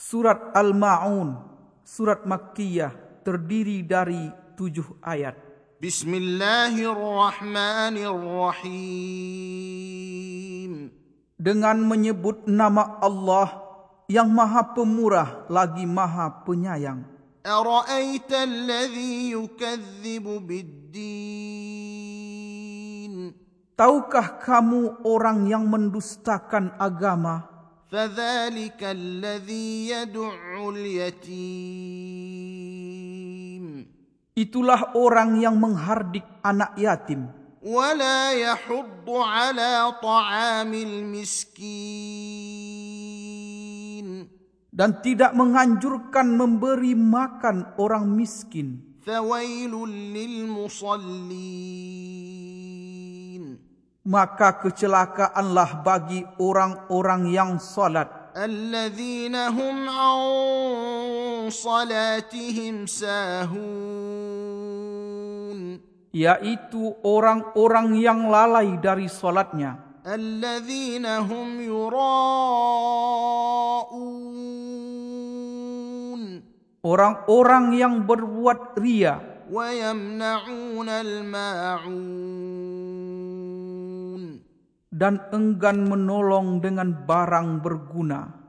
Surat Al-Ma'un, Surat Makkiyah terdiri dari tujuh ayat. Bismillahirrahmanirrahim. Dengan menyebut nama Allah yang maha pemurah lagi maha penyayang. Ara'aita alladhi yukadzibu biddin. Taukah kamu orang yang mendustakan? Agama. فذلك الذي يدع اليتيم Itulah orang yang menghardik anak yatim ولا يحض على طعام المسكين dan tidak menganjurkan memberi makan orang miskin. فويل للمصلين Maka kecelakaanlah bagi orang-orang yang salat الذين هم عن صلاتهم ساهون yaitu orang-orang yang lalai dari salatnya الذين هم يراءون orang-orang yang berbuat ria ويمنعون الماعون dan enggan menolong dengan barang berguna